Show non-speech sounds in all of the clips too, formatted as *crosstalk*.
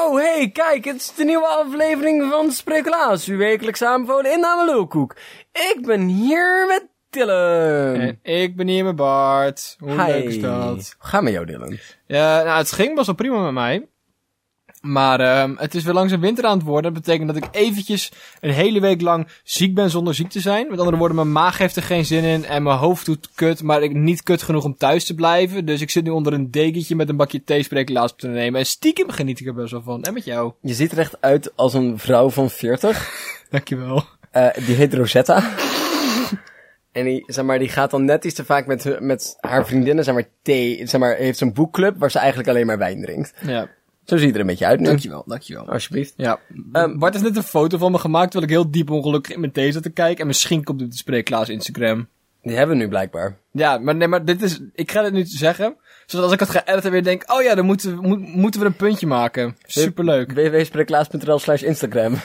Oh, hey, kijk, het is de nieuwe aflevering van Sprekelaas, uw wekelijks aanbevolen inname Lulkoek. Ik ben hier met Dylan. En ik ben hier met Bart. Hoe Hi. leuk is dat? Ga met jou, Dylan. Ja, nou, het ging best wel prima met mij. Maar ehm het is weer langzaam winter aan het worden. Dat betekent dat ik eventjes een hele week lang ziek ben zonder ziek te zijn. Met andere woorden, mijn maag heeft er geen zin in en mijn hoofd doet kut, maar ik niet kut genoeg om thuis te blijven. Dus ik zit nu onder een dekentje met een bakje thee sprekelaars te nemen. En stiekem geniet ik er best wel van. En met jou. Je ziet er echt uit als een vrouw van 40. *laughs* Dankjewel. Eh, die heet Rosetta. en die, zeg maar, die gaat dan net iets te vaak met, met haar vriendinnen, zeg maar, thee, zeg maar, heeft zo'n boekclub waar ze eigenlijk alleen maar wijn drinkt. Ja, Zo ziet het er een beetje uit nu. dankjewel, dankjewel. Alsjeblieft. Ja, Ehm, Bart heeft net een foto van me gemaakt terwijl ik heel diep ongelukkig in mijn thee zat te kijken. En misschien komt het de spreeklaas Instagram. Die hebben we nu blijkbaar. Ja, maar nee, maar dit is, ik ga dit nu zeggen. Zodat als ik het ga editen weer denk, oh ja, dan moeten we, moet- moeten we een puntje maken. Superleuk. www.spreeklaas.nl slash Instagram. *laughs*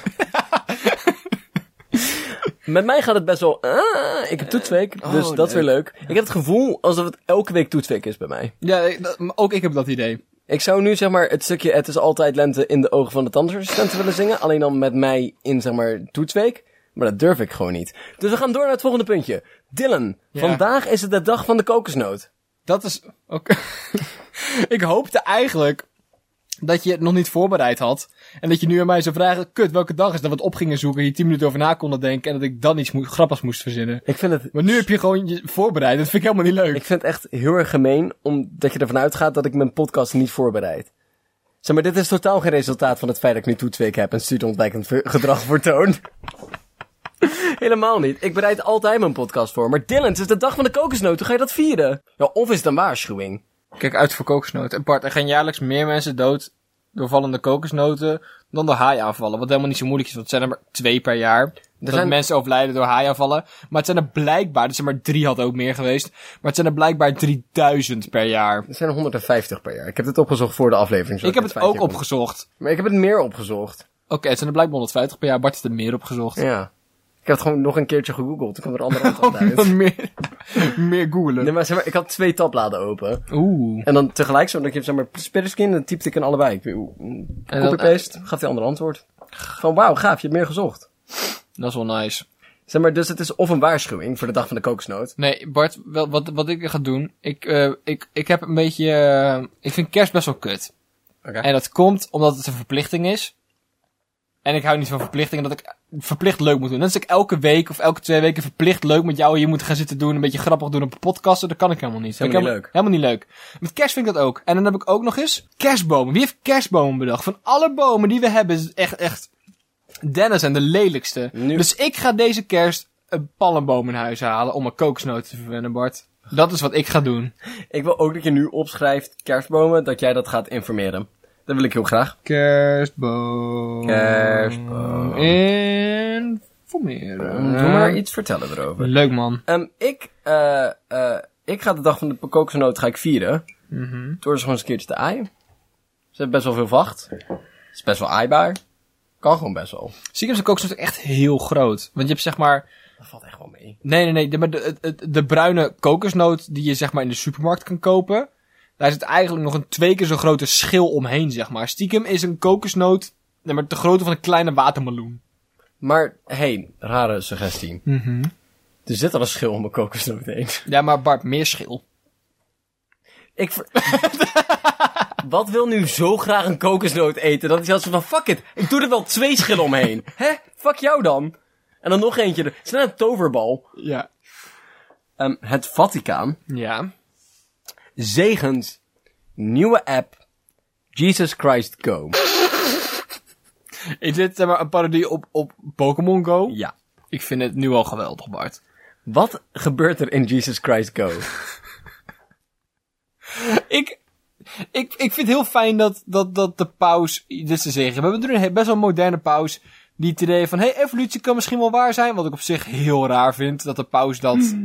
Met mij gaat het best wel... Ah, ik heb toetsweek, dus Oh, dat is weer leuk. Ik heb het gevoel alsof het elke week toetsweek is bij mij. Ja, dat- ook ik heb dat idee. Ik zou nu zeg maar het stukje Het is altijd lente in de ogen van de tandartsassistenten willen zingen. Alleen dan met mij in zeg maar toetsweek. Maar dat durf ik gewoon niet. Dus we gaan door naar het volgende puntje. Dylan, Ja. vandaag is het de dag van de kokosnoot. Dat is ook. *laughs* ik hoopte eigenlijk dat je het nog niet voorbereid had. En dat je nu aan mij zou vragen, kut, welke dag is dat we het op gingen zoeken, hier 10 minuten over na konden denken en dat ik dan iets moe- grappigs moest verzinnen. Ik vind het Maar nu heb je gewoon je voorbereid. Dat vind ik helemaal niet leuk. Ik vind het echt heel erg gemeen, omdat je ervan uitgaat dat ik mijn podcast niet voorbereid. Zeg maar, dit is totaal geen resultaat van het feit dat ik nu toetsweek heb en studieontwijkend gedrag *laughs* vertoon. Helemaal niet. Ik bereid altijd mijn podcast voor. Maar Dylan, het is de dag van de kokosnoot. Hoe ga je dat vieren? Ja, of is het een waarschuwing? Kijk uit voor kokosnoten. En Bart, er gaan jaarlijks meer mensen dood door vallende kokosnoten dan door haaiaanvallen. Wat helemaal niet zo moeilijk is, want het zijn er maar twee per jaar. dat zijn- mensen overlijden door haaiaanvallen. Maar het zijn er blijkbaar, dus er maar drie had ook meer geweest. Maar het zijn er blijkbaar 3000 per jaar. Er zijn er 150 per jaar. Ik heb het opgezocht voor de aflevering. Ik heb het ook opgezocht. Maar ik heb het meer opgezocht. Oké, het zijn er blijkbaar 150 per jaar. Bart heeft er meer opgezocht. Ja. Ik heb het gewoon nog een keertje gegoogeld. Toen kwam er een andere *laughs* antwoord uit. *laughs* meer, meer googelen. Nee, maar zeg maar, ik had twee tabbladen open. Oeh. En dan tegelijk, zo dat je zeg maar, splitterskin, dan typte ik in allebei. Ik weet, oeh, En dan- Copy-paste, gaf hij ander antwoord. Van wauw, gaaf, je hebt meer gezocht. Dat is wel nice. Zeg maar, dus het is of een waarschuwing voor de dag van de kokosnoot. Nee, Bart, wel, wat, wat ik ga doen. Ik, eh, ik, ik heb een beetje. eh, ik vind kerst best wel kut. Oké. En dat komt omdat het een verplichting is. En ik hou niet van verplichtingen, dat ik verplicht leuk moet doen. Net als ik elke week of elke twee weken verplicht leuk met jou hier moet gaan zitten doen. Een beetje grappig doen op een podcast. Dat kan ik helemaal niet. Helemaal Ik niet helemaal- Helemaal niet leuk. Met kerst vind ik dat ook. En dan heb ik ook nog eens kerstbomen. Wie heeft kerstbomen bedacht? Van alle bomen die we hebben is het echt, echt Dennis en de lelijkste. Nu- Dus ik ga deze kerst een palmboom in huis halen om mijn kokosnoten te verwennen, Bart. Dat is wat ik ga doen. Ik wil ook dat je nu opschrijft kerstbomen, dat jij dat gaat informeren. Dat wil ik heel graag. Kerstboom. Kerstboom. Informeren. Doe maar iets vertellen erover. Leuk man. Ehm, ik, eh, eh, ik ga de dag van de kokosnoot ga ik vieren. Mhm. Door ze gewoon eens een keertje te aaien. Ze hebben best wel veel vacht. Het is best wel aaibaar. Kan gewoon best wel. Stiekem is de kokosnoot echt heel groot. Want je hebt zeg maar... Dat valt echt wel mee. Nee, nee, nee. De, maar de, de, de bruine kokosnoot die je zeg maar in de supermarkt kan kopen... Daar zit eigenlijk nog een twee keer zo grote schil omheen, zeg maar. Stiekem is een kokosnoot... Nee, maar de grootte van een kleine watermeloen. Maar, hey, rare suggestie. Mhm. Er zit al een schil om een kokosnoot heen. *laughs* Ja, maar Bart, meer schil. Ik ver- *laughs* Wat wil nu zo graag een kokosnoot eten? Dat is als van, fuck it, ik doe er wel twee schillen omheen. *laughs* Hè? Fuck jou dan. En dan nog eentje. Het is net een toverbal. Ja. Ehm, het Vaticaan Ja. Zegent nieuwe app Jesus Christ Go. *laughs* Is dit zeg maar een parodie op, op Pokémon Go? Ja. Ik vind het nu al geweldig, Bart. Wat gebeurt er in Jesus Christ Go? *laughs* ik, ik, ik vind het heel fijn dat, dat, dat de paus dit te zeggen. We hebben een best wel moderne paus die het idee van, hey, evolutie kan misschien wel waar zijn. Wat ik op zich heel raar vind, dat de paus dat...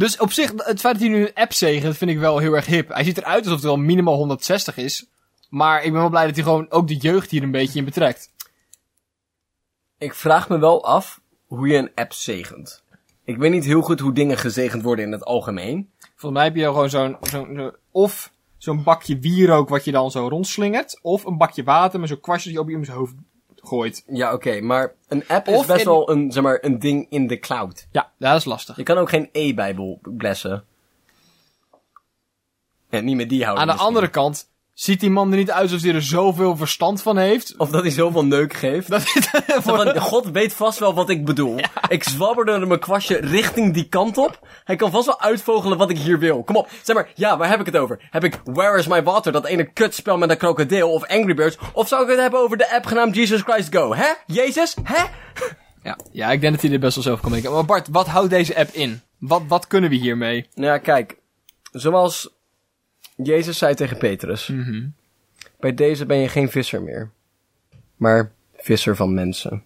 Dus op zich, het feit dat hij nu een app zegent, vind ik wel heel erg hip. Hij ziet eruit alsof het wel minimaal 160 is. Maar ik ben wel blij dat hij gewoon ook de jeugd hier een beetje in betrekt. Ik vraag me wel af hoe je een app zegent. Ik weet niet heel goed hoe dingen gezegend worden in het algemeen. Volgens mij heb je gewoon zo'n, zo'n, zo- of zo'n bakje wierook wat je dan zo rondslingert. Of een bakje water met zo'n kwastje die je op iemands hoofd gooit. Ja, oké, maar een app is Of best in- wel een, zeg maar, een ding in de cloud. Ja, dat is lastig. Je kan ook geen e-bijbel blessen. Ja, niet met die houden Aan de misschien. andere kant ziet die man er niet uit alsof hij er zoveel verstand van heeft. Of dat hij zoveel neuk geeft. Dat van, God weet vast wel wat ik bedoel. Ik zwabberde mijn kwastje richting die kant op. Hij kan vast wel uitvogelen wat ik hier wil. Kom op, zeg maar, ja, waar heb ik het over? Heb ik Where is my water, dat ene kutspel met een krokodil, of Angry Birds? Of zou ik het hebben over de app genaamd Jesus Christ Go? Hè? Jezus? Hè? ja. ja, ik denk dat hij er best wel zelf kan denken. Maar Bart, wat houdt deze app in? Wat, wat kunnen we hiermee? Nou ja, kijk. Zoals Jezus zei tegen Petrus. Bij deze ben je geen visser meer. Maar visser van mensen.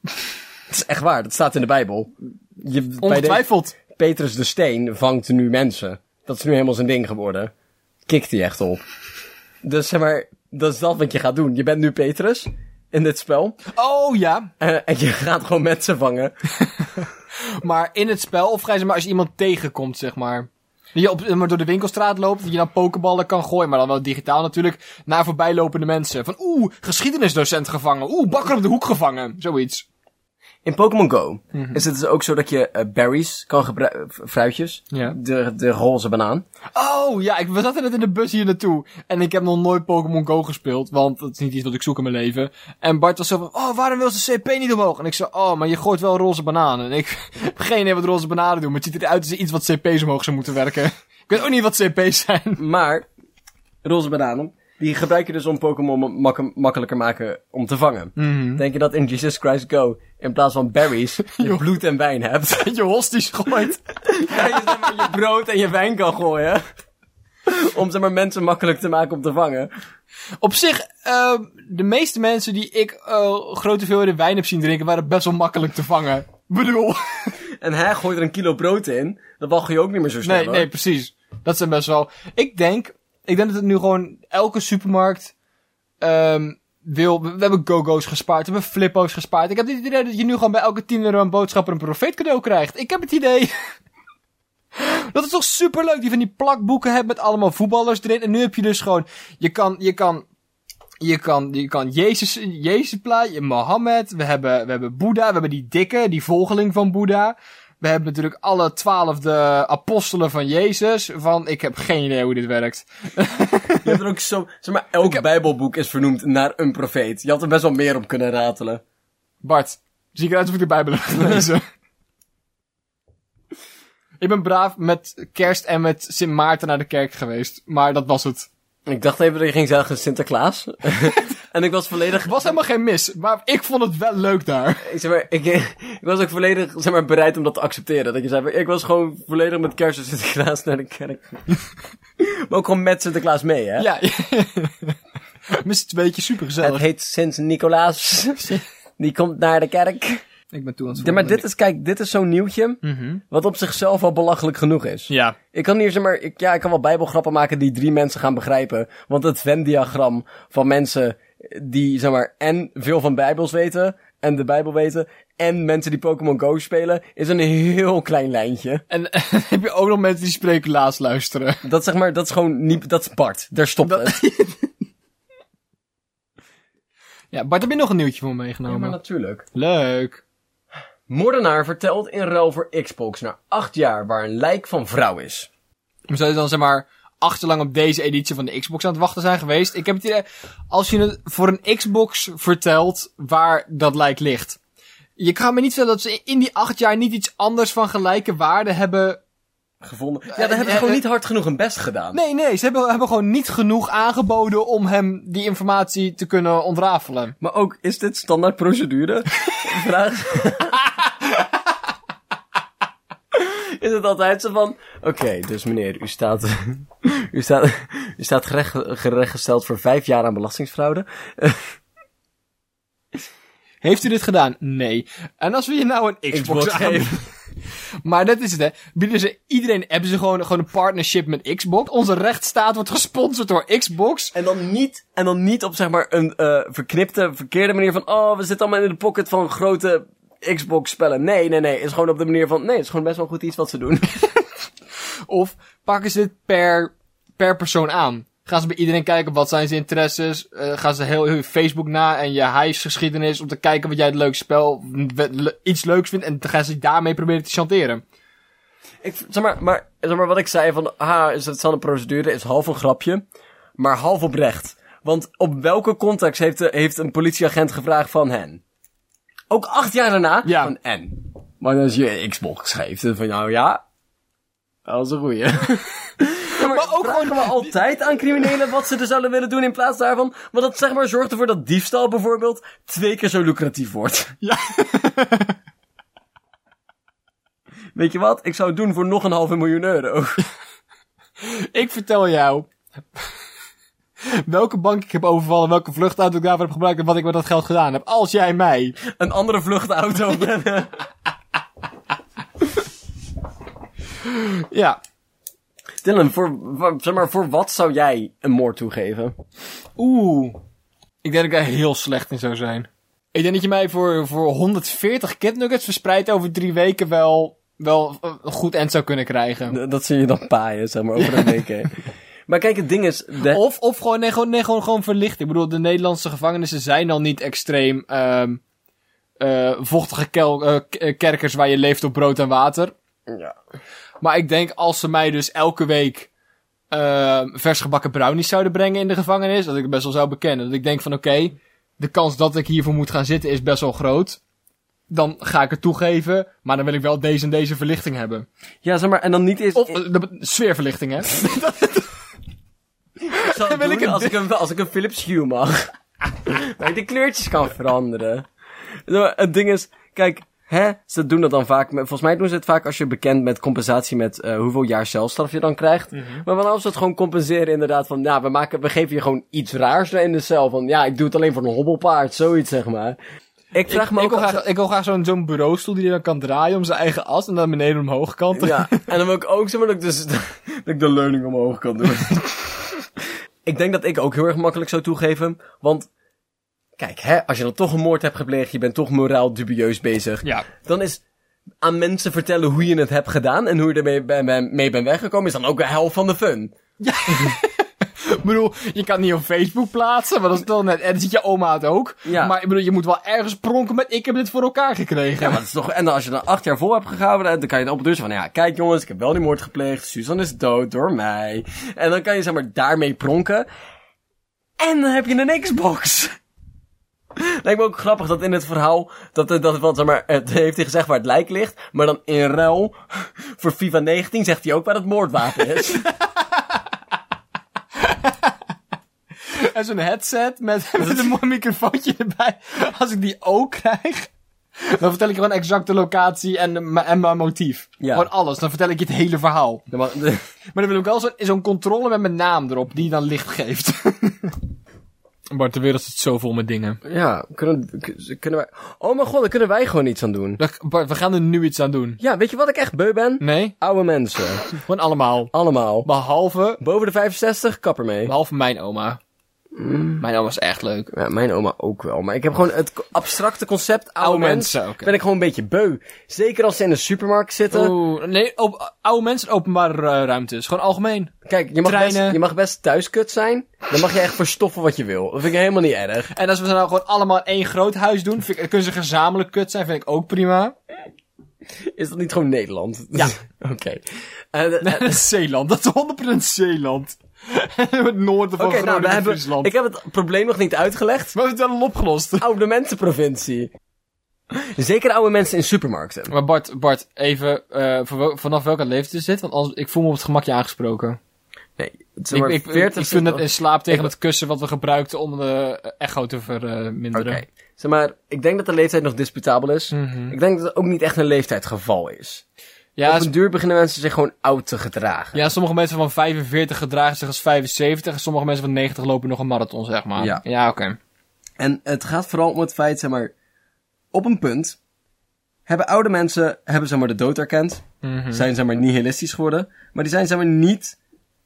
*laughs* Het is echt waar, dat staat in de Bijbel. Je, bij deze- Ongetwijfeld. Petrus de Steen vangt nu mensen. Dat is nu helemaal zijn ding geworden. Kikt hij echt op. Dus zeg maar, dat is dat wat je gaat doen. Je bent nu Petrus in dit spel. Oh ja, eh, en je gaat gewoon mensen vangen. *laughs* maar in het spel, of ga je zeg maar als je iemand tegenkomt, zeg maar. Dat je op, maar door de winkelstraat loopt, dat je dan pokeballen kan gooien, maar dan wel digitaal natuurlijk, naar voorbijlopende mensen. Van oeh, geschiedenisdocent gevangen, oeh, bakker op de hoek gevangen, zoiets. In Pokémon Go is het dus ook zo dat je eh, berries kan gebruiken, fruitjes. Ja. De, de roze banaan. Oh ja, ik, we zaten net in de bus hier naartoe. En ik heb nog nooit Pokémon Go gespeeld, want dat is niet iets wat ik zoek in mijn leven. En Bart was zo van, oh, waarom wil ze CP niet omhoog? En ik zei, oh, maar je gooit wel roze bananen. En *laughs* ik heb geen idee wat roze bananen doen, maar het ziet eruit als iets wat CP's omhoog zou moeten werken. *laughs* Ik weet ook niet wat CP's zijn. Maar, roze bananen, die gebruik je dus om Pokémon mak- makkelijker maken om te vangen. Denk je dat in Jesus Christ Go, in plaats van berries, *laughs* je bloed en wijn hebt? *laughs* je hosties gooit. *laughs* Ja, je, zeg maar, je brood en je wijn kan gooien. Om zeg maar mensen makkelijk te maken om te vangen. Op zich, eh, de meeste mensen die ik eh, grote hoeveelheden wijn heb zien drinken, waren best wel makkelijk te vangen. Bedoel... En hij gooit er een kilo brood in. Dan wacht je ook niet meer zo snel. Nee, hoor. nee, precies. Dat zijn best wel. Ik denk, ik denk dat het nu gewoon elke supermarkt ehm wil. We, hebben go-go's gespaard, we hebben flippo's gespaard. Ik heb het idee dat je nu gewoon bij elke 10 euro een boodschap een profeet cadeau krijgt. Ik heb het idee. *laughs* Dat is toch super leuk, die van die plakboeken hebt met allemaal voetballers erin. En nu heb je dus gewoon, je kan, je kan, je kan, je kan Jezus, Jezus plaatje, Mohammed, we hebben, we hebben Boeddha, we hebben die dikke, die volgeling van Boeddha. We hebben natuurlijk alle twaalfde apostelen van Jezus. Van, ik heb geen idee hoe dit werkt. Je hebt er ook zo... Zeg maar, elk bijbelboek is vernoemd naar een profeet. Je had er best wel meer op kunnen ratelen. Bart, zie ik eruit of ik de Bijbel heb gelezen? ik ben braaf met kerst en met Sint Maarten naar de kerk geweest. Maar dat was het. Ik dacht even dat je ging zeggen Sinterklaas. *laughs* en ik was volledig... Er was helemaal geen mis. Maar ik vond het wel leuk daar. Ik, zeg maar, ik, ik was ook volledig zeg maar, bereid om dat te accepteren. Dat je zei, ik was gewoon volledig met kerst en Sinterklaas naar de kerk. *laughs* maar ook gewoon met Sinterklaas mee, hè? Ja. *laughs* Mis het een beetje super Het heet Sint-Nicolaas. *laughs* Die komt naar de kerk. Ik ben toe aan het Ja, maar dit is, kijk, dit is zo'n nieuwtje. Wat op zichzelf al belachelijk genoeg is. Ja. Ik kan hier, zeg maar, ik, ja, ik kan wel bijbelgrappen maken die drie mensen gaan begrijpen. Want het Venn-diagram van mensen die, zeg maar, en veel van bijbels weten, en de bijbel weten, en mensen die Pokémon Go spelen, is een heel klein lijntje. En *laughs* heb je ook nog mensen die speculaas luisteren. Dat, zeg maar, dat is gewoon niet, dat is Bart. Daar stopt Dat- het. *laughs* Ja, Bart, heb je nog een nieuwtje voor me Ja, meegenomen? maar natuurlijk. Leuk. Moordenaar vertelt in ruil voor Xbox na acht jaar waar een lijk van vrouw is. We zouden dan zeg maar acht jaar lang op deze editie van de Xbox aan het wachten zijn geweest. Ik heb het idee, als je het voor een Xbox vertelt waar dat lijk ligt. Je kan me niet vertellen dat ze in die acht jaar niet iets anders van gelijke waarde hebben. Gevonden. Ja, dan hebben ze gewoon niet hard genoeg hun best gedaan. Nee, nee, ze hebben, hebben gewoon niet genoeg aangeboden om hem die informatie te kunnen ontrafelen. Maar ook, is dit standaard procedure? *laughs* Vraag. Is het altijd zo van... Oké, dus meneer, u staat... *laughs* u staat, *laughs* u staat gerecht, gerechtgesteld voor vijf jaar aan belastingsfraude. *laughs* Heeft u dit gedaan? Nee. En als we je nou een Xbox, Xbox geven. Maar dat is het, hè. Bieden ze iedereen, hebben ze gewoon, gewoon een partnership met Xbox. Onze rechtsstaat wordt gesponsord door Xbox. En dan niet, en dan niet op zeg maar een eh, verknipte, verkeerde manier van... Oh, we zitten allemaal in de pocket van grote Xbox spellen. Nee, nee, nee. Het is gewoon op de manier van... Nee, het is gewoon best wel goed iets wat ze doen. *laughs* Of pakken ze het per, per persoon aan. Gaan ze bij iedereen kijken wat zijn zijn interesses? Eh, gaan ze heel, heel Facebook na en je huisgeschiedenis om te kijken wat jij het leukste spel, le- iets leuks vindt en dan gaan ze daarmee proberen te chanteren. Ik, zeg, maar, maar, zeg maar, wat ik zei van, ah, is het zal een procedure, is half een grapje, maar half oprecht. Want op welke context heeft, de, heeft een politieagent gevraagd van hen? Ook acht jaar daarna? Ja. Van en? Maar als je Xbox geeft, dan van nou ja, dat is een goeie. *laughs* Ja, maar, Maar ook vragen we altijd aan criminelen wat ze er zouden willen doen in plaats daarvan. Want dat zeg maar zorgt ervoor dat diefstal bijvoorbeeld twee keer zo lucratief wordt. Ja. *laughs* Weet je wat? Ik zou het doen voor nog een halve miljoen euro. *laughs* Ik vertel jou welke bank ik heb overvallen, welke vluchtauto ik daarvoor heb gebruikt en wat ik met dat geld gedaan heb. Als jij mij. Een andere vluchtauto. *laughs* Ja. Dylan, voor, voor- zeg maar, voor wat zou jij een moord toegeven? Oeh. Ik denk dat ik daar heel slecht in zou zijn. Ik denk dat je mij voor, voor 140 kidnuggets verspreid over drie weken wel, wel een goed end zou kunnen krijgen. D- Dat zie je dan paaien, zeg maar, over een *laughs* week. Maar kijk, het ding is... De... Of, of gewoon, nee, gewoon, nee, gewoon, gewoon verlichting. Ik bedoel, de Nederlandse gevangenissen zijn al niet extreem ehm eh, vochtige kel, eh, eh, kerkers waar je leeft op brood en water. Ja. Maar ik denk als ze mij dus elke week ehm versgebakken brownies zouden brengen in de gevangenis, dat ik het best wel zou bekennen. Dat ik denk van oké, de kans dat ik hiervoor moet gaan zitten is best wel groot. Dan ga ik het toegeven, maar dan wil ik wel deze en deze verlichting hebben. ja, zeg maar, en dan niet eens... Of de sfeerverlichting, hè? *laughs* *laughs* ik zal wil ik doen als, ik een, als ik een Philips Hue mag. *laughs* maar ik de kleurtjes kan veranderen. Maar, Het ding is, kijk, hè, ze doen dat dan vaak, met, volgens mij doen ze het vaak als je bekend met compensatie met eh, hoeveel jaar celstraf je dan krijgt. Maar dan als ze het gewoon compenseren inderdaad van, ja, we, maken, we geven je gewoon iets raars in de cel. Van, ja, ik doe het alleen voor een hobbelpaard, zoiets zeg maar. Ik vraag me ik, ook wil af- graag, ik wil graag zo'n zo'n bureaustoel die je dan kan draaien om zijn eigen as en dan beneden omhoog kanten. Ja, en dan wil ik ook zeg maar dat ik, dus, *laughs* dat ik de leuning omhoog kan doen. *laughs* ik denk dat ik ook heel erg makkelijk zou toegeven, want kijk, hè, als je dan toch een moord hebt gepleegd, je bent toch moraal dubieus bezig, Ja. dan is aan mensen vertellen hoe je het hebt gedaan en hoe je ermee ben, ben- mee bent weggekomen, is dan ook de helft van de fun. *laughs* Ik bedoel, je kan het niet op Facebook plaatsen, maar dat is toch net... En dan ziet je oma het ook. Ja. Maar ik bedoel, je moet wel ergens pronken met... Ik heb dit voor elkaar gekregen. Ja, maar dat is toch, en dan als je dan acht jaar vol hebt gehouden, dan kan je op de deur zeggen van, ja, kijk jongens, ik heb wel die moord gepleegd, Suzanne is dood door mij. En dan kan je zeg maar daarmee pronken. En dan heb je een Xbox. *laughs* Lijkt me ook grappig dat in het verhaal, dat, het- dat, wat, zeg maar, het heeft hij gezegd waar het lijk ligt, maar dan in ruil voor FIFA 19 zegt hij ook waar het moordwapen is. *laughs* *laughs* En zo'n headset met, *laughs* met een mooi microfoontje erbij. Als ik die ook krijg, dan vertel ik gewoon exact de locatie en, mijn- en mijn motief. Ja. Gewoon alles. Dan vertel ik je het hele verhaal. De- *laughs* Maar dan wil ik wel zo'n zo'n controle met mijn naam erop, die dan licht geeft. Bart, de wereld zit zo vol met dingen. ja, kunnen, kunnen wij... Oh mijn god, daar kunnen wij gewoon iets aan doen. Bart, we gaan er nu iets aan doen. Ja, weet je wat ik echt beu ben? Nee? Oude mensen. Gewoon allemaal. Allemaal. Behalve, Boven de 65, kapper mee. behalve mijn oma. Mijn oma is echt leuk. Ja, mijn oma ook wel. Maar ik heb gewoon het abstracte concept oude, Oude mensen. Ben ik gewoon een beetje beu. Zeker als ze in de supermarkt zitten. Oeh, nee, op, oude mensen openbare ruimtes. Gewoon algemeen. Kijk, je mag, best, je mag best thuiskut zijn. Dan mag je echt verstoffen wat je wil. Dat vind ik helemaal niet erg. En als we nou gewoon allemaal één groot huis doen, vind ik, kunnen ze gezamenlijk kut zijn, vind ik ook prima. Is dat niet gewoon Nederland? Ja. *laughs* Oké. Eh, eh, *laughs* Zeeland, dat is 100% Zeeland. *laughs* het noorden van Oké, nou, we hebben, Friesland. ik heb het probleem nog niet uitgelegd. We hebben het wel opgelost. *laughs* Oude mensenprovincie. Zeker oude mensen in supermarkten. Maar Bart, Bart, even, eh, vanaf welke leeftijd is dit? Want anders, ik voel me op het gemakje aangesproken. Nee, maar ik, ik, 40 ik vind het in slaap tegen Ik- het kussen wat we gebruikten om de echo te verminderen. Oké. Zeg maar, ik denk dat de leeftijd nog disputabel is. Mhm. Ik denk dat het ook niet echt een leeftijdsgeval is. Ja, Op een duur beginnen mensen zich gewoon oud te gedragen. Ja, sommige mensen van 45 gedragen zich als 75 en sommige mensen van 90 lopen nog een marathon, zeg maar. Ja. Ja, oké. En het gaat vooral om het feit, zeg maar, op een punt hebben oude mensen, hebben zeg maar de dood erkend, Mhm. zijn zeg maar nihilistisch geworden, maar die zijn zeg maar niet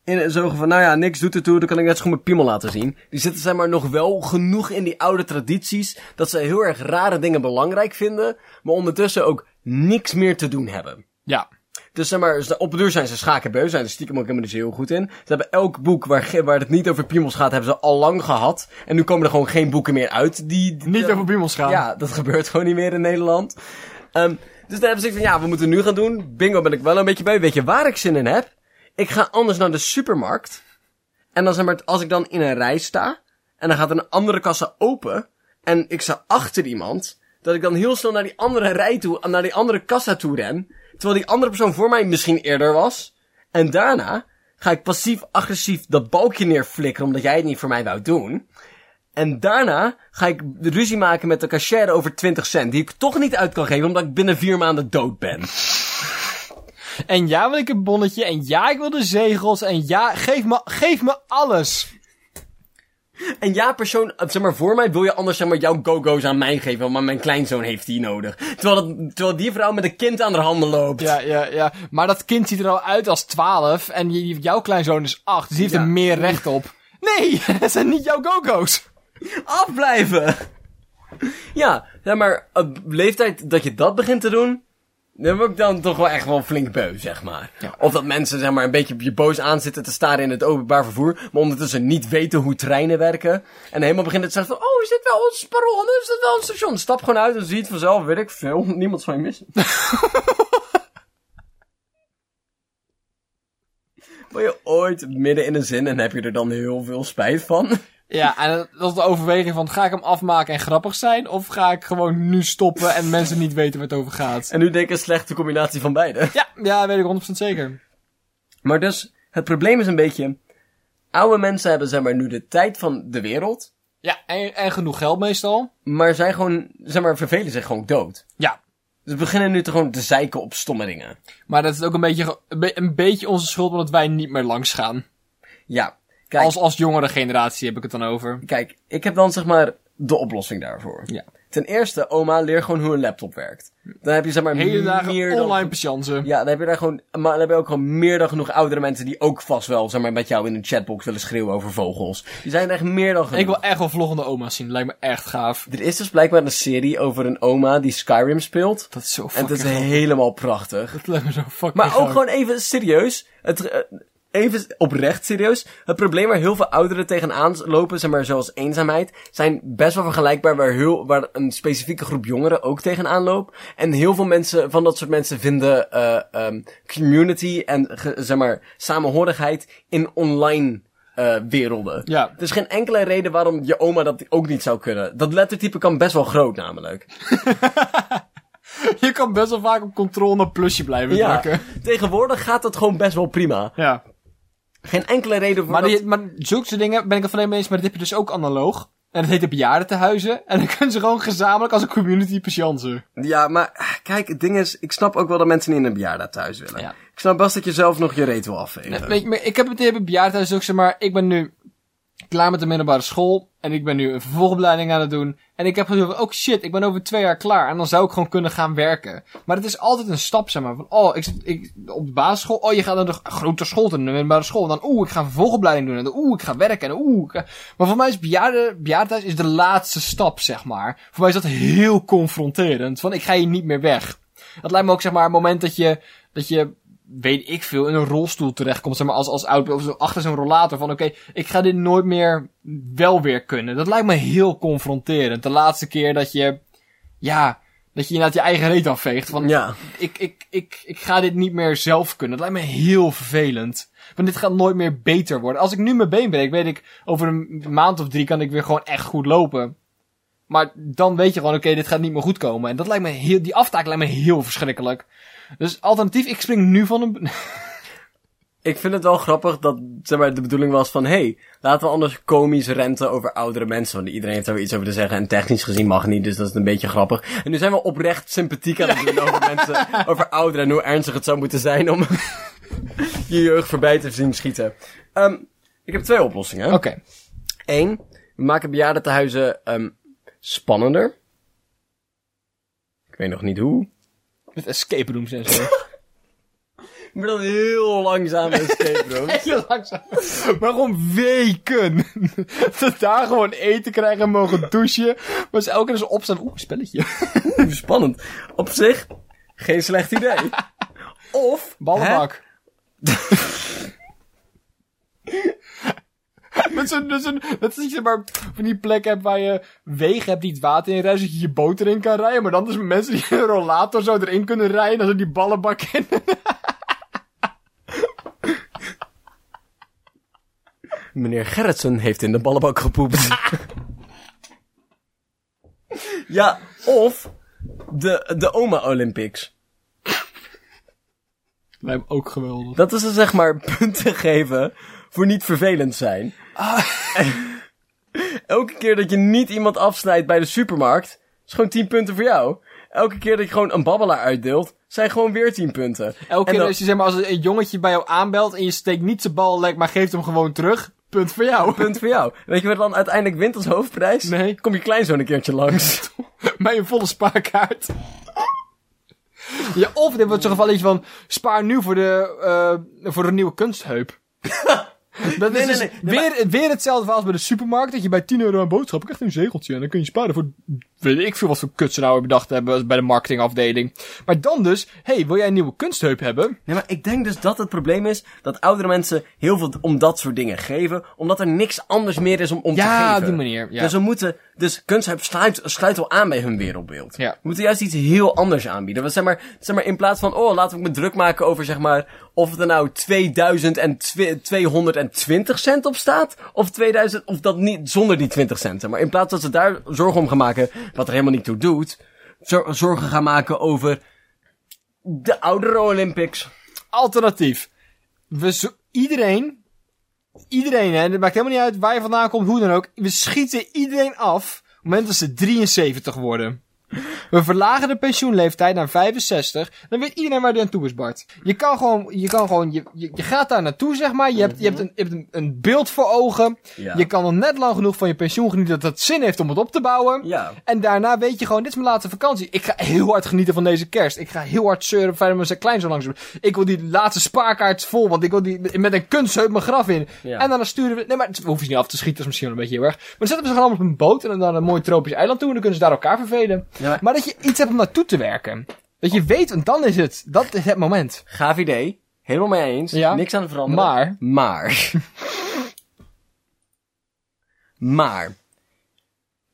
in een zo van, nou ja, niks doet ertoe, dan kan ik net zo goed mijn piemel laten zien. Die zitten zeg maar nog wel genoeg in die oude tradities, dat ze heel erg rare dingen belangrijk vinden, maar ondertussen ook niks meer te doen hebben. Ja. Dus zeg maar, ze- op de duur zijn ze schakenbeu, zijn er stiekem ook helemaal niet zo heel goed in. Ze hebben elk boek waar, waar het niet over piemels gaat, hebben ze al lang gehad. En nu komen er gewoon geen boeken meer uit die... die- Niet over piemels gaan. Ja, dat *laughs* gebeurt gewoon niet meer in Nederland. Ehm, dus daar hebben ze van, ja, we moeten nu gaan doen. Bingo ben ik wel een beetje bij. Weet je waar ik zin in heb? Ik ga anders naar de supermarkt. En dan zeg maar, als ik dan in een rij sta, en dan gaat een andere kassa open, en ik sta achter iemand, dat ik dan heel snel naar die andere rij toe, naar die andere kassa toe ren, terwijl die andere persoon voor mij misschien eerder was. En daarna ga ik passief-agressief dat balkje neerflikkeren, omdat jij het niet voor mij wou doen. En daarna ga ik ruzie maken met de cashier over 20 cent, die ik toch niet uit kan geven, omdat ik binnen vier maanden dood ben. En ja, wil ik een bonnetje. En ja, ik wil de zegels. En ja, geef me, geef me alles. *laughs* En ja, persoon, eh, zeg maar, voor mij wil je anders zeg maar jouw go-go's aan mij geven, want mijn kleinzoon heeft die nodig. Terwijl, dat, terwijl die vrouw met een kind aan haar handen loopt. Ja, ja, ja. Maar dat kind ziet er al uit als 12. En jouw kleinzoon is 8. Dus die heeft Ja. er meer recht op. Nee, *laughs* dat zijn niet jouw go-go's. Afblijven! Ja, zeg maar, op leeftijd dat je dat begint te doen, dan word ik dan toch wel echt wel flink beu, zeg maar. Of dat mensen, zeg maar, een beetje op je boos aan zitten te staren in het openbaar vervoer, maar ondertussen niet weten hoe treinen werken. En helemaal beginnen te zeggen van, oh, is dit wel ons perron? Is dit wel een station? Stap gewoon uit en zie het vanzelf, weet ik veel. *laughs* Niemand zal je missen. *laughs* Wil je ooit midden in een zin en heb je er dan heel veel spijt van? Ja, en dat is de overweging van, ga ik hem afmaken en grappig zijn? Of ga ik gewoon nu stoppen en mensen niet weten waar het over gaat? En nu denk ik een slechte combinatie van beide. Ja, ja, weet ik 100% zeker. Maar dus, het probleem is een beetje... Oude mensen hebben zeg maar nu de tijd van de wereld... Ja, en, en genoeg geld meestal. Maar zijn gewoon, zeg maar, vervelen zich gewoon dood. Ja. Dus we beginnen nu te gewoon te zeiken op stomme dingen. Maar dat is ook een beetje, een beetje onze schuld, omdat wij niet meer langs gaan. Ja, kijk, Als, als jongere generatie heb ik het dan over. kijk, ik heb dan zeg maar de oplossing daarvoor. Ja. Ten eerste, oma, leer gewoon hoe een laptop werkt. Dan heb je zeg maar Hele dagen meer dan... online patiënten. Ja, dan heb je daar gewoon, maar dan heb je ook gewoon meer dan genoeg oudere mensen die ook vast wel, zeg maar, met jou in een chatbox willen schreeuwen over vogels. Die zijn echt meer dan genoeg. Ik wil echt wel vloggende oma's zien. Lijkt me echt gaaf. Er is dus blijkbaar een serie over een oma die Skyrim speelt. Dat is zo En fucking het is gaaf. helemaal prachtig. Dat lijkt me zo fucking Maar ook gaaf. gewoon even serieus. Het, eh, even oprecht serieus. Het probleem waar heel veel ouderen tegenaan lopen, zeg maar zoals eenzaamheid, zijn best wel vergelijkbaar waar, heel, waar een specifieke groep jongeren ook tegenaan loopt. En heel veel mensen, van dat soort mensen vinden eh, ehm, community en ge- zeg maar samenhorigheid in online eh, werelden. Ja. Er is geen enkele reden waarom je oma dat ook niet zou kunnen. Dat lettertype kan best wel groot namelijk. *laughs* Je kan best wel vaak op control naar plusje blijven Ja, drukken. tegenwoordig gaat dat gewoon best wel prima. Ja. Geen enkele reden voor Maar, dat... die, maar zulke soort dingen ben ik het alleen mee eens, maar dat heb je dus ook analoog. En dat heet de bejaardentehuizen. En dan kunnen ze gewoon gezamenlijk als een community patiënten. Ja, maar ah, kijk, het ding is, ik snap ook wel dat mensen niet in een bejaarde thuis willen. Ja. Ik snap best dat je zelf nog je reet wil afvegen. Weet je, maar ik heb het hebben bejaardentehuis ook, zeg maar, ik ben nu klaar met de middelbare school. En ik ben nu een vervolgopleiding aan het doen. En ik heb gezegd van, oh shit, ik ben over twee jaar klaar. En dan zou ik gewoon kunnen gaan werken. Maar het is altijd een stap, zeg maar. Van, oh, ik zit ik, op de basisschool. Oh, je gaat naar de grote school, naar de middelbare school. En dan, oeh, ik ga een vervolgopleiding doen. En dan, oeh, ik ga werken. En oeh, Maar voor mij is bejaarden, bejaardentehuis is de laatste stap, zeg maar. Voor mij is dat heel confronterend. Van, ik ga hier niet meer weg. Dat lijkt me ook, zeg maar, het moment dat je, dat je, weet ik veel, in een rolstoel terechtkomt, zeg maar, als, als oud, of zo achter zo'n rollator van, oké, ik ga dit nooit meer wel weer kunnen. Dat lijkt me heel confronterend. De laatste keer dat je, ja, dat je inderdaad je eigen reet afveegt. Van, Ja. ik, ik, ik, ik ga dit niet meer zelf kunnen. Dat lijkt me heel vervelend. Want dit gaat nooit meer beter worden. Als ik nu mijn been breek, weet ik, over een maand of drie kan ik weer gewoon echt goed lopen. Maar dan weet je gewoon, oké, dit gaat niet meer goed komen. En dat lijkt me heel, die aftaak lijkt me heel verschrikkelijk. Dus alternatief, ik spring nu van een... *laughs* Ik vind het wel grappig dat zeg maar, de bedoeling was van... hey, laten we anders komisch renten over oudere mensen. Want iedereen heeft daar weer iets over te zeggen. En technisch gezien mag niet, dus dat is een beetje grappig. En nu zijn we oprecht sympathiek aan het doen over *laughs* mensen... over ouderen en hoe ernstig het zou moeten zijn om... *laughs* je jeugd voorbij te zien schieten. Ehm, ik heb twee oplossingen. Oké. Eén, we maken bejaardentehuizen ehm spannender. Ik weet nog niet hoe. Met escape rooms en zo. *laughs* Maar dan heel langzaam escape *laughs* rooms. Heel langzaam. Maar gewoon weken. *laughs* Dat daar gewoon eten krijgen en mogen douchen. Maar ze elke keer eens opstaan. Oeh, spelletje. Oeh, spannend. Op zich, geen slecht idee. Of... Ballenbak. Zo'n, dat is niet zeg maar van die plek hebt waar je wegen hebt die het water in rijden, zodat je je boot erin kan rijden. Maar dan dus met mensen die een rollator zo erin kunnen rijden, dan zo die ballenbak in. *laughs* Meneer Gerritsen heeft in de ballenbak gepoept. *laughs* ja, of de, de Oma Olympics. Lijkt me ook geweldig. Dat is dus zeg maar punten geven voor niet vervelend zijn. Elke keer dat je niet iemand afsnijdt bij de supermarkt, is gewoon 10 punten voor jou. Elke keer dat je gewoon een babbelaar uitdeelt, zijn gewoon weer 10 punten. Elke keer dan- als je zeg maar, als een jongetje bij jou aanbelt en je steekt niet zijn bal lek, maar geeft hem gewoon terug, punt voor jou. Punt voor jou. *laughs* Weet je wat dan uiteindelijk wint als hoofdprijs? Nee. Kom je kleinzoon een keertje langs. *laughs* Bij een volle spaarkaart. Ja, of dit wordt zo'n geval iets van, spaar nu voor de, eh voor de nieuwe kunstheup. *laughs* *laughs* Dat Nee, is dus nee, nee, weer, weer hetzelfde als bij de supermarkt, dat je bij 10 euro aan boodschap krijgt een zegeltje en dan kun je sparen voor, weet ik veel wat voor kuts ze nou bedacht hebben bij de marketingafdeling. Maar dan dus, hey, wil jij een nieuwe kunstheup hebben? Nee, maar ik denk dus dat het probleem is dat oudere mensen heel veel om dat soort dingen geven, omdat er niks anders meer is om, om te Ja, geven. op die manier, ja. Dus we moeten, dus kunstheup sluit, sluit wel aan bij hun wereldbeeld. Ja. We moeten juist iets heel anders aanbieden. We, zeg, maar, zeg maar, in plaats van, oh, laten we me druk maken over, zeg maar, of het er nou 2220 cent op staat, of 2000, of dat niet, zonder die 20 centen. Maar in plaats dat ze daar zorgen om gaan maken, *laughs* wat er helemaal niet toe doet, zor- zorgen gaan maken over de oudere Olympics. Alternatief. We zo- iedereen, iedereen hè, het maakt helemaal niet uit waar je vandaan komt, hoe dan ook. We schieten iedereen af op het moment dat ze 73 worden. We verlagen de pensioenleeftijd naar 65. Dan weet iedereen waar die aan toe is, Bart. Je kan gewoon, je kan gewoon, je, je, je gaat daar naartoe, zeg maar. Je hebt, je hebt, een, je hebt een, een beeld voor ogen. Ja. Je kan nog net lang genoeg van je pensioen genieten dat het zin heeft om het op te bouwen. Ja. En daarna weet je gewoon, dit is mijn laatste vakantie. Ik ga heel hard genieten van deze kerst. Ik ga heel hard zeuren, fijn dat mijn klein zo lang doen. Ik wil die laatste spaarkaart vol, want ik wil die met een kunstheup mijn graf in. Ja. En dan sturen we, nee maar het hoef je niet af te schieten, dat is misschien wel een beetje heel erg. Maar dan zetten we ze gewoon allemaal op een boot en dan naar een mooi tropisch eiland toe en dan kunnen ze daar elkaar vervelen. Ja, maar- Maar dat je iets hebt om naartoe te werken. Dat je weet, en dan is het, dat is het moment. Gaaf idee. Helemaal mee eens. Ja. Niks aan het veranderen. Maar, Maar. *laughs* maar.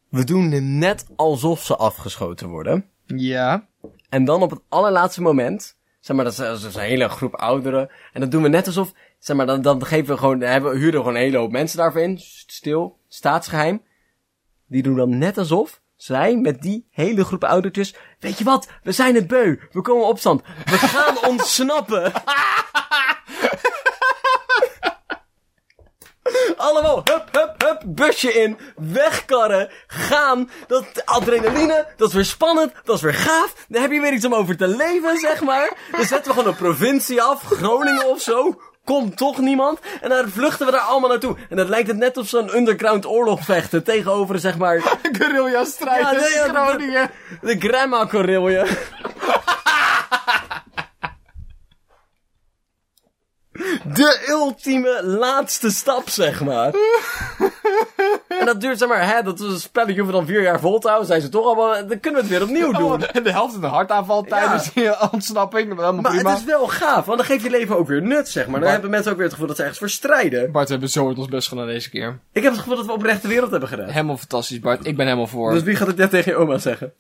We doen net alsof ze afgeschoten worden. ja, En dan op het allerlaatste moment. Zeg maar, dat is, dat is een hele groep ouderen. En dat doen we net alsof. Zeg maar, dan, dan geven we gewoon. Hebben, we huren we gewoon een hele hoop mensen daarvoor in. Stil. Staatsgeheim. Die doen dan net alsof. Zij met die hele groep oudertjes. Weet je wat? We zijn het beu. We komen opstand. We gaan *laughs* ontsnappen. Allemaal, hup, hup, hup, busje in, wegkarren, gaan. Dat adrenaline, dat is weer spannend, dat is weer gaaf. Dan heb je weer iets om over te leven, zeg maar. Dan zetten we gewoon een provincie af, Groningen of zo. Komt toch niemand? En dan vluchten we daar allemaal naartoe. En dat lijkt het net of zo'n underground oorlog vechten tegenover, zeg maar, *laughs* guerrilla strijders Ja, nee, ja, Groningen. de grandma Corilje. *laughs* De ultieme laatste stap, zeg maar. *laughs* en dat duurt, zeg maar, hè, dat is een spelletje hoeven dan vier jaar vol te houden. Zijn ze toch allemaal, dan kunnen we het weer opnieuw doen. En de helft is een hartaanval tijdens die *laughs* ontsnapping. Helemaal maar prima. het is wel gaaf, want dan geeft je leven ook weer nut, zeg maar. Dan hebben mensen ook weer het gevoel dat ze ergens voor strijden. Bart, we hebben zo hard ons best gedaan deze keer. Ik heb het gevoel dat we oprecht de wereld hebben gedaan. Helemaal fantastisch, Bart. Ik ben helemaal voor. Dus wie gaat het net tegen je oma zeggen?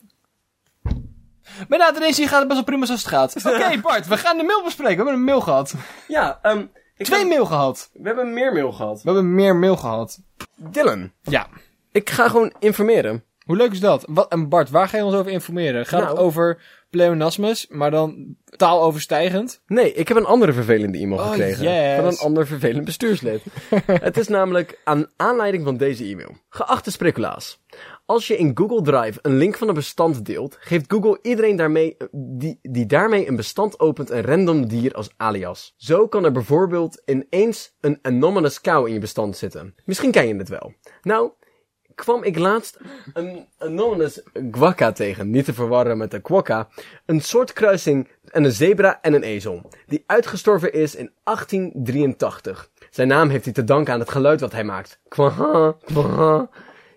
Maar deze gaat het best wel prima zoals het gaat. *laughs* Oké, Bart, we gaan de mail bespreken. We hebben een mail gehad. Ja, ehm ik Twee heb- mail gehad. We hebben meer mail gehad. We hebben meer mail gehad. Dylan, Ja. ik ga gewoon informeren. Hoe leuk is dat? Wat, en Bart, waar ga je ons over informeren? Gaat het Nou. over pleonasmus, maar dan taaloverstijgend? Nee, ik heb een andere vervelende e-mail Oh, gekregen. yes. Van een ander vervelend bestuurslid. *laughs* het is namelijk aan aanleiding van deze e-mail. Geachte speculaas. Als je in Google Drive een link van een bestand deelt, geeft Google iedereen daarmee, die, die daarmee een bestand opent een random dier als alias. Zo kan er bijvoorbeeld ineens een anonymous cow in je bestand zitten. Misschien ken je het wel. Nou, kwam ik laatst een anonymous guaca tegen, niet te verwarren met een quokka. Een soort kruising en een zebra en een ezel, die uitgestorven is in 1883. Zijn naam heeft hij te danken aan het geluid wat hij maakt. Kwaha, kwaha.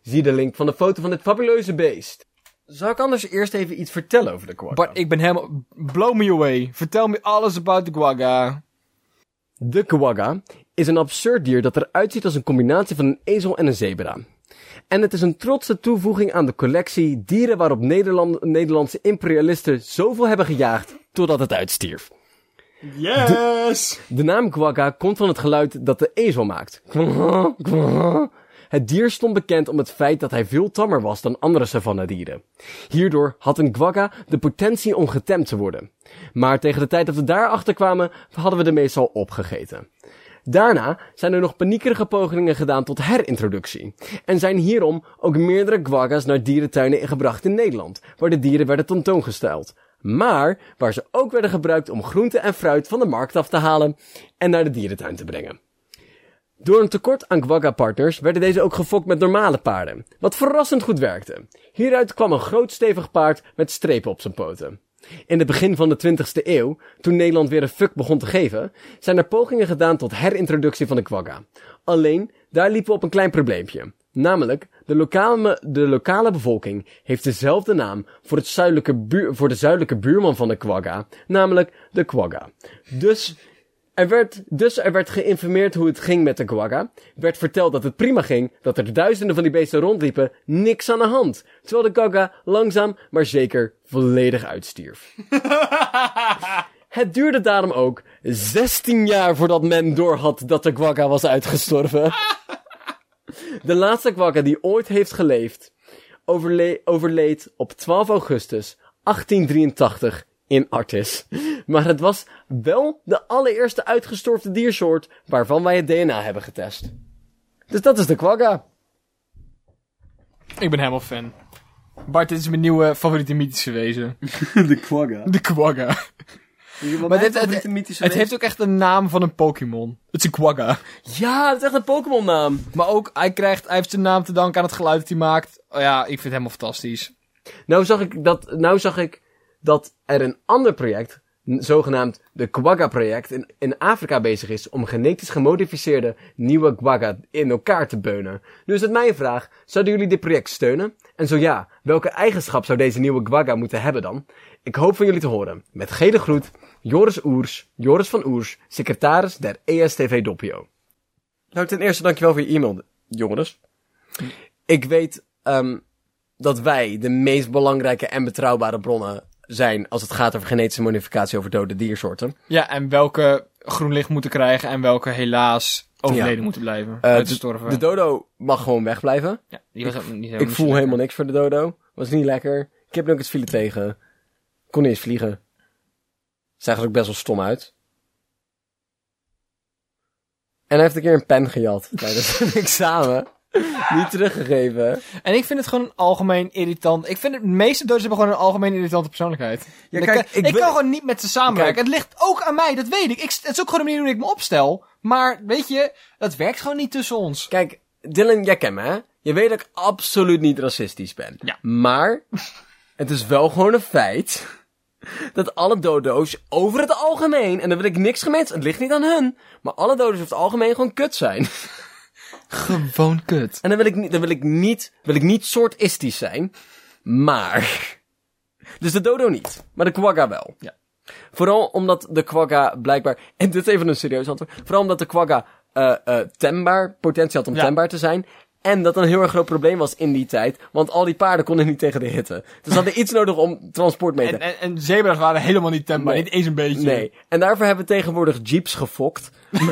Zie de link van de foto van dit fabuleuze beest. Zou ik anders eerst even iets vertellen over de quagga? Bart, ik ben helemaal... Blow me away. Vertel me alles about the quagga. De quagga is een absurd dier dat eruit ziet als een combinatie van een ezel en een zebra. En het is een trotse toevoeging aan de collectie dieren waarop Nederland, Nederlandse imperialisten zoveel hebben gejaagd totdat het uitstierf. Yes! De naam quagga komt van het geluid dat de ezel maakt. Het dier stond bekend om het feit dat hij veel tammer was dan andere savannedieren. Hierdoor had een quagga de potentie om getemd te worden. Maar tegen de tijd dat we daarachter kwamen, hadden we de meestal opgegeten. Daarna zijn er nog paniekerige pogingen gedaan tot herintroductie. En zijn hierom ook meerdere quagga's naar dierentuinen gebracht in Nederland, waar de dieren werden tentoongesteld. Maar waar ze ook werden gebruikt om groente en fruit van de markt af te halen en naar de dierentuin te brengen. Door een tekort aan quagga-partners werden deze ook gefokt met normale paarden, wat verrassend goed werkte. Hieruit kwam een groot stevig paard met strepen op zijn poten. In het begin van de 20ste eeuw, toen Nederland weer een fuck begon te geven, zijn er pogingen gedaan tot herintroductie van de quagga. Alleen, daar liepen we op een klein probleempje. Namelijk, de lokale, de lokale bevolking heeft dezelfde naam voor, het zuidelijke voor de zuidelijke buurman van de quagga, namelijk de quagga. Dus er werd, dus er werd geïnformeerd hoe het ging met de quagga. werd verteld dat het prima ging, dat er duizenden van die beesten rondliepen, niks aan de hand. Terwijl de quagga langzaam, maar zeker volledig uitstierf. *laughs* het duurde daarom ook 16 jaar voordat men doorhad dat de quagga was uitgestorven. *laughs* de laatste quagga die ooit heeft geleefd, overle overleed op 12 augustus 1883 in Artis. Maar het was wel de allereerste uitgestorven diersoort waarvan wij het DNA hebben getest. Dus dat is de quagga. Ik ben helemaal fan. Bart, dit is mijn nieuwe favoriete mythische wezen. *laughs* de quagga. De quagga. Maar dit- het- Het heeft ook echt een naam van een Pokémon. Het is een quagga. Ja, dat is echt een Pokémon naam. Maar ook, hij, krijgt, hij heeft zijn naam te danken aan het geluid dat hij maakt. Oh ja, ik vind het helemaal fantastisch. Nou zag ik dat, nou zag ik dat er een ander project, zogenaamd de Quagga project, in, in Afrika bezig is om genetisch gemodificeerde nieuwe quagga in elkaar te beunen. Nu is het mijn vraag, zouden jullie dit project steunen? En zo ja, welke eigenschap zou deze nieuwe quagga moeten hebben dan? Ik hoop van jullie te horen. Met gele groet, Joris Oers, Joris van Oers, secretaris der ESTV Doppio. Nou, ten eerste dankjewel voor je e-mail, Joris. Ik weet ehm, dat wij de meest belangrijke en betrouwbare bronnen zijn als het gaat over genetische modificatie over dode diersoorten. Ja, en welke groen licht moeten krijgen en welke helaas overleden Ja. moeten blijven. Eh, de, dodo mag gewoon wegblijven. ja, die was ook niet Ik voel helemaal niks voor de dodo. Was niet lekker. Ik heb nu ook het file tegen. Kon niet eens vliegen. Zag er ook best wel stom uit. En hij heeft een keer een pen gejat tijdens *laughs* een examen. *laughs* Niet teruggegeven. En ik vind het gewoon algemeen irritant. Ik vind het, de meeste doders hebben gewoon een algemeen irritante persoonlijkheid. Ja, ik kijk, kan, ik ik wil- kan gewoon niet met ze samenwerken. Kijk. Het ligt ook aan mij, dat weet ik. ik. Het is ook gewoon de manier hoe ik me opstel. Maar, weet je, dat werkt gewoon niet tussen ons. Kijk, Dylan, jij kent me, hè? Je weet dat ik absoluut niet racistisch ben. Ja. Maar, het is wel gewoon een feit dat alle dodo's over het algemeen, en dan wil ik niks gemeens, het ligt niet aan hun, maar alle dodo's over het algemeen gewoon kut zijn. Gewoon kut. En dan wil ik niet, dan wil ik niet, wil ik niet soortistisch zijn, maar... Dus de dodo niet, maar de quagga wel. Ja. Vooral omdat de quagga blijkbaar, en dit is even een serieus antwoord, vooral omdat de quagga eh eh tembaar, potentie had om Ja. tembaar te zijn. En dat een heel erg groot probleem was in die tijd, want al die paarden konden niet tegen de hitte. Dus ze hadden iets nodig om transport mee te... En, en, en zebra's waren helemaal niet tembaar. Nee. Niet eens een beetje. Nee. En daarvoor hebben we tegenwoordig jeeps gefokt. *laughs* *laughs*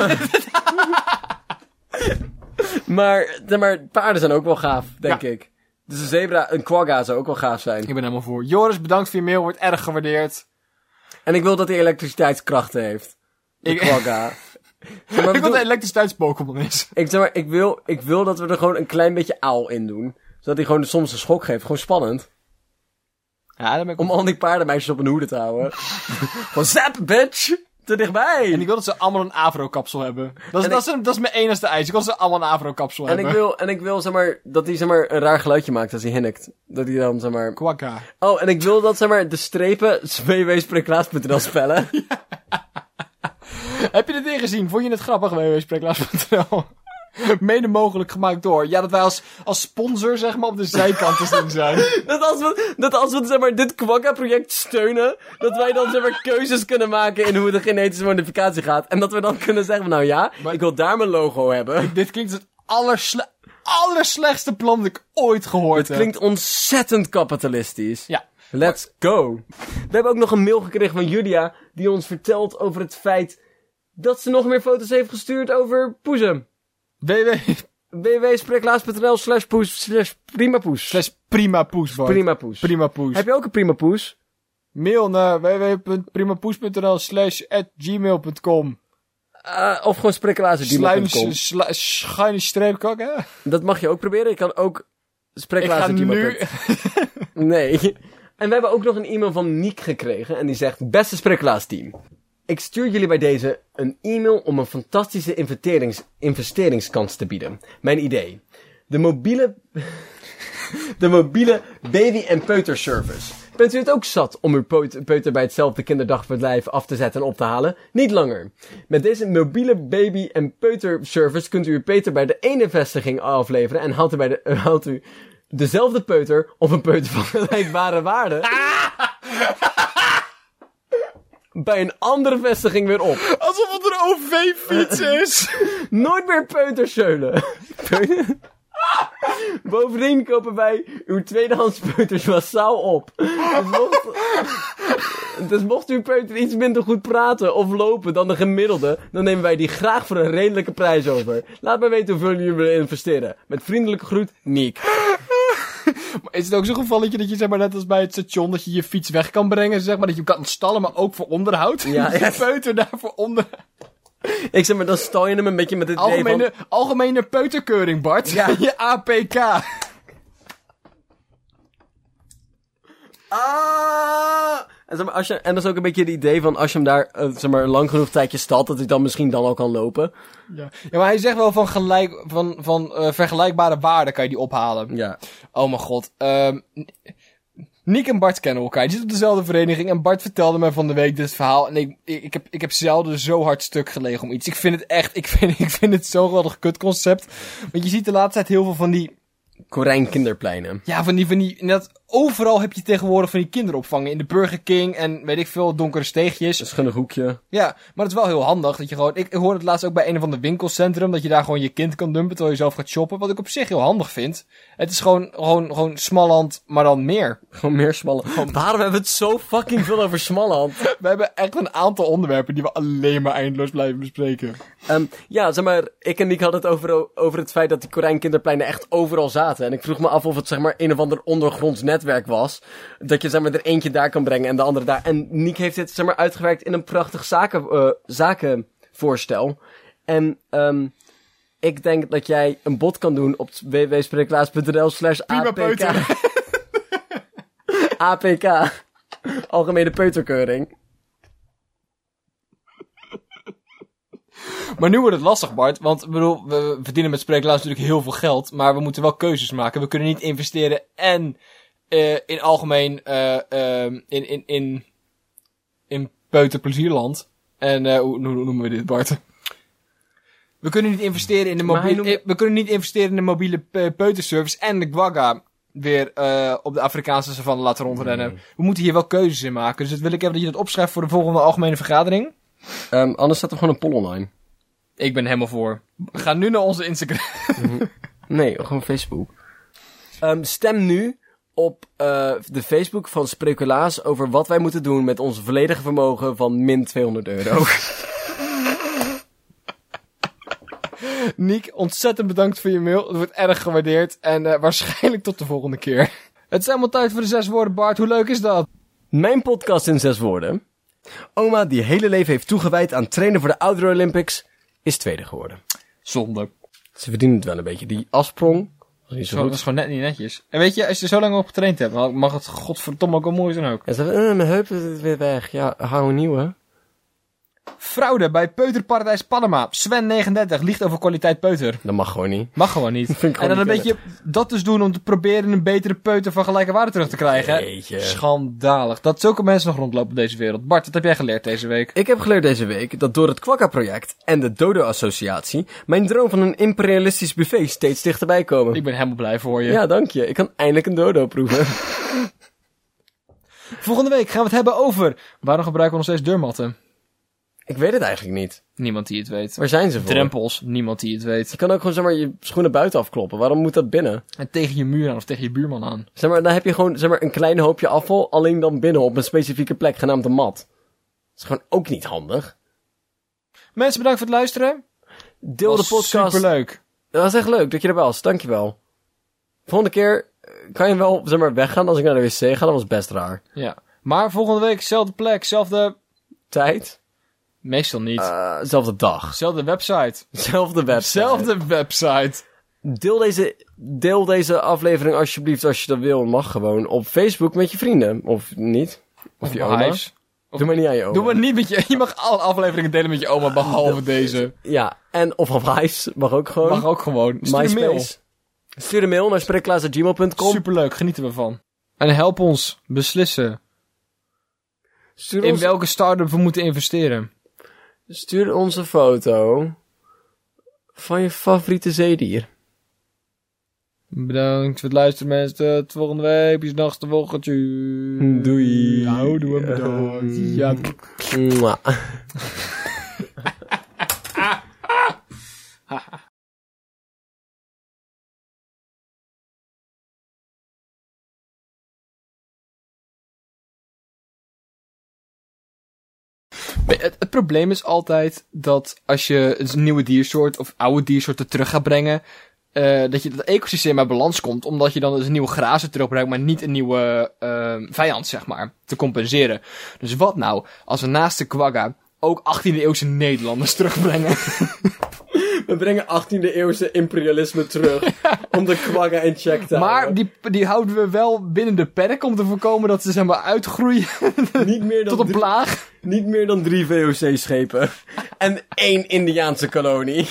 *laughs* *laughs* maar, maar, paarden zijn ook wel gaaf, denk Ja. ik. Dus een zebra, een quagga zou ook wel gaaf zijn. Ik ben helemaal voor. Joris, bedankt voor je mail. Wordt erg gewaardeerd. En ik wil dat hij elektriciteitskrachten heeft. De Ik- quagga. *laughs* Zeg maar, ik wil dat elektriciteits-Pokémon is. ik, zeg maar, ik, wil, ik wil dat we er gewoon een klein beetje aal in doen. Zodat hij gewoon soms een schok geeft. Gewoon spannend. Ja, ben ik Om al die paardenmeisjes op een hoede te houden. *laughs* gewoon zap, bitch! Te dichtbij! En ik wil dat ze allemaal een Avro-kapsel hebben. Dat is, En dat, is, dat is mijn enigste eis. Ik wil dat ze allemaal een Avro-kapsel En hebben. ik wil, en ik wil, zeg maar, dat hij, zeg maar, een raar geluidje maakt als hij hinnikt. Dat hij dan, zeg maar... Quagga. Oh, en ik wil dat, zeg maar, de strepen *laughs* www.spreeklaas.nl spellen. *laughs* Heb je dit gezien? Vond je het grappig, www.spreeklaas.nl? *laughs* Mede mogelijk gemaakt door. Ja, dat wij als, als sponsor, zeg maar, op de zijkant te zien zijn. *laughs* Dat als we, dat als we zeg maar, dit Quagga-project steunen, dat wij dan zeg maar, keuzes kunnen maken in hoe de genetische modificatie gaat. En dat we dan kunnen zeggen, nou ja, Maar- ik wil daar mijn logo hebben. Dit klinkt het allersle allerslechtste plan dat ik ooit gehoord heb. Klinkt ontzettend kapitalistisch. Ja. Let's go. We hebben ook nog een mail gekregen van Julia, die ons vertelt over het feit dat ze nog meer foto's heeft gestuurd over poezen. Www www.spreeklaas.nl slash poes slash primapoes. slash prima poes, Bart. Prima poes. Prima poes. Heb je ook een prima poes? Mail naar www.primapoes.nl slash at gmail.com Uh, of gewoon spreeklaas.gmail.com. Sla, schuine streep kakken. Dat mag je ook proberen. Je kan ook Ik spreeklaas.gmail.com. nu... Nee. *laughs* En we hebben ook nog een e-mail van Niek gekregen. En die zegt, beste Spreeklaas team. Ik stuur jullie bij deze een e-mail om een fantastische investerings investeringskans te bieden. Mijn idee. De mobiele... *laughs* de mobiele baby- en peuterservice. Bent u het ook zat om uw peut- peuter bij hetzelfde kinderdagverblijf af te zetten en op te halen? Niet langer. Met deze mobiele baby- en peuterservice kunt u uw peuter bij de ene vestiging afleveren en haalt u, bij de, *laughs* haalt u dezelfde peuter of een peuter van gelijkbare waarde *laughs* bij een andere vestiging weer op. Alsof het een OV-fiets is. *laughs* Nooit meer peuterseulen. Peu- *laughs* Bovendien kopen wij uw tweedehands peuters massaal op. Dus mocht, dus mocht uw peuter iets minder goed praten of lopen dan de gemiddelde, dan nemen wij die graag voor een redelijke prijs over. Laat mij weten hoeveel jullie willen investeren. Met vriendelijke groet, Niek. *laughs* Is het ook zo'n gevalletje dat je zeg maar net als bij het station dat je je fiets weg kan brengen, zeg maar dat je hem kan stallen, maar ook voor onderhoud? Ja, *laughs* je peuter daarvoor onder... *laughs* Ik zeg maar, dan stal je hem een beetje met het van... Algemene, algemene peuterkeuring, Bart. Ja. Je APK. Ah! En, zeg maar, als je, en dat is ook een beetje het idee van als je hem daar eh, zeg maar, lang genoeg tijdje stalt, dat hij dan misschien dan al kan lopen. Ja. ja, maar hij zegt wel van, gelijk, van, van eh, vergelijkbare waarden kan je die ophalen. Ja. Oh mijn god. Ehm Nick en Bart kennen elkaar. Die zitten op dezelfde vereniging. En Bart vertelde me van de week dit verhaal. En ik, ik, ik heb, ik heb zelden zo hard stuk gelegen om iets. Ik vind het echt, ik vind, *laughs* ik vind het zo'n geweldig kutconcept. Want je ziet de laatste tijd heel veel van die, Korijn kinderpleinen. ja, van die, van die, inderdaad, overal heb je tegenwoordig van die kinderopvangen. In de Burger King en weet ik veel, donkere steegjes. Een schunnig hoekje. Ja, maar het is wel heel handig dat je gewoon... Ik, ik hoorde het laatst ook bij een of ander winkelcentrum... dat je daar gewoon je kind kan dumpen terwijl je zelf gaat shoppen. Wat ik op zich heel handig vind. Het is gewoon, gewoon, gewoon Smalland, maar dan meer. Gewoon meer smalle. Waarom hebben we het zo fucking veel over Smalland? *laughs* We hebben echt een aantal onderwerpen die we alleen maar eindeloos blijven bespreken. Ehm, ja, zeg maar, ik en Nick hadden het over, over het feit dat die Korijn kinderpleinen echt overal zaten. En ik vroeg me af of het zeg maar een of ander ondergronds netwerk was. Dat je zeg maar er eentje daar kan brengen en de andere daar. En Nick heeft dit zeg maar uitgewerkt in een prachtig zaken, eh, zakenvoorstel. En ehm ik denk dat jij een bod kan doen op www.spreeklaas.nl slash APK. APK. *laughs* Algemene peuterkeuring. Maar nu wordt het lastig, Bart. Want bedoel, we verdienen met spreeklaas natuurlijk heel veel geld. Maar we moeten wel keuzes maken. We kunnen niet investeren en eh, in algemeen eh, ehm, in, in, in, in peuterplezierland. En eh, hoe, noemen we dit, Bart? We kunnen niet investeren in de mobiele, we kunnen niet investeren in de mobiele pe- peuterservice en de Guaga weer op de Afrikaanse savanne laten rondrennen. We moeten hier wel keuzes in maken. Dus dat wil ik even dat je dat opschrijft voor de volgende algemene vergadering. Ehm, anders staat er gewoon een poll online. Ik ben helemaal voor. Ga nu naar onze Instagram. Nee, gewoon Facebook. Ehm, stem nu op eh, de Facebook van Spreculaas over wat wij moeten doen met ons volledige vermogen van min 200 euro. *laughs* Niek, ontzettend bedankt voor je mail. Het wordt erg gewaardeerd. En eh, waarschijnlijk tot de volgende keer. Het is helemaal tijd voor de zes woorden, Bart. Hoe leuk is dat? Mijn podcast in zes woorden. Oma, die hele leven heeft toegewijd aan trainen voor de Outdoor Olympics, is tweede geworden. Zonde. Ze verdienen het wel een beetje. Die afsprong was niet zo Zo, dat goed. is gewoon net niet netjes. En weet je, als je er zo lang op getraind hebt, mag het godverdomme ook wel mooi zijn ook. En ze zei, eh, mijn heup is weer weg. Ja, hou een nieuwe. Fraude bij Peuterparadijs Panama. Sven 39 liegt over kwaliteit peuter. Dat mag gewoon niet. Mag gewoon niet. *laughs* Vind ik gewoon en dan een beetje dat dus doen om te proberen een betere peuter van gelijke waarde terug te krijgen. Jeetje. Schandalig. Dat zulke mensen nog rondlopen in deze wereld. Bart, wat heb jij geleerd deze week? Ik heb geleerd deze week dat door het Kwakka-project en de Dodo-associatie mijn droom van een imperialistisch buffet steeds dichterbij komen. Ik ben helemaal blij voor je. Ja, dank je. Ik kan eindelijk een dodo proeven. *laughs* Volgende week gaan we het hebben over... Waarom gebruiken we nog steeds deurmatten? Ik weet het eigenlijk niet. Niemand die het weet. Waar zijn ze voor? Drempels. Niemand die het weet. Je kan ook gewoon zeg maar, je schoenen buiten afkloppen. Waarom moet dat binnen? En tegen je muur aan of tegen je buurman aan. Zeg maar, dan heb je gewoon zeg maar, een klein hoopje afval, alleen dan binnen op een specifieke plek, genaamd een mat. Dat is gewoon ook niet handig. Mensen, bedankt voor het luisteren. Deel de podcast. Superleuk. Dat was echt leuk dat je er was. Dankjewel. Volgende keer kan je wel zeg maar, weggaan als ik naar de wc ga. Dat was best raar. Ja. Maar volgende week, zelfde plek, zelfde... Tijd? Meestal niet. Eh, zelfde dag. Zelfde website. Zelfde website. Zelfde website. Deel deze, deel deze aflevering alsjeblieft als je dat wil. Mag gewoon op Facebook met je vrienden. Of niet. Of, je oma. Hives. Doe maar niet aan je oma. Doe maar niet met je... *laughs* Je mag alle afleveringen delen met je oma, behalve deze. Ja, en of op Hives. Mag ook gewoon. Mag ook gewoon. Stuur een mail. MySpace. Stuur een mail naar spreekklaas.gmail.com. Superleuk, genieten we van. En help ons beslissen Stuur in ons, welke start-up we moeten investeren. Stuur ons een foto van je favoriete zeedier. Bedankt voor het luisteren mensen. Tot volgende week. Bis nachts de volgende. Doei. Houdoe bedankt. Ja. Het, het probleem is altijd dat als je een nieuwe diersoort of oude diersoorten terug gaat brengen, eh, dat je dat ecosysteem uit balans komt, omdat je dan dus een nieuwe grazen terugbrengt, maar niet een nieuwe eh, vijand, zeg maar, te compenseren. Dus wat nou, als we naast de quagga ook 18e eeuwse Nederlanders terugbrengen? *laughs* We brengen 18e eeuwse imperialisme terug *laughs* om de kwagga in check te maar houden. die, die houden we wel binnen de perk om te voorkomen dat ze zeg maar uitgroeien *laughs* niet meer dan tot een plaag. Niet meer dan drie VOC-schepen. en één Indiaanse kolonie.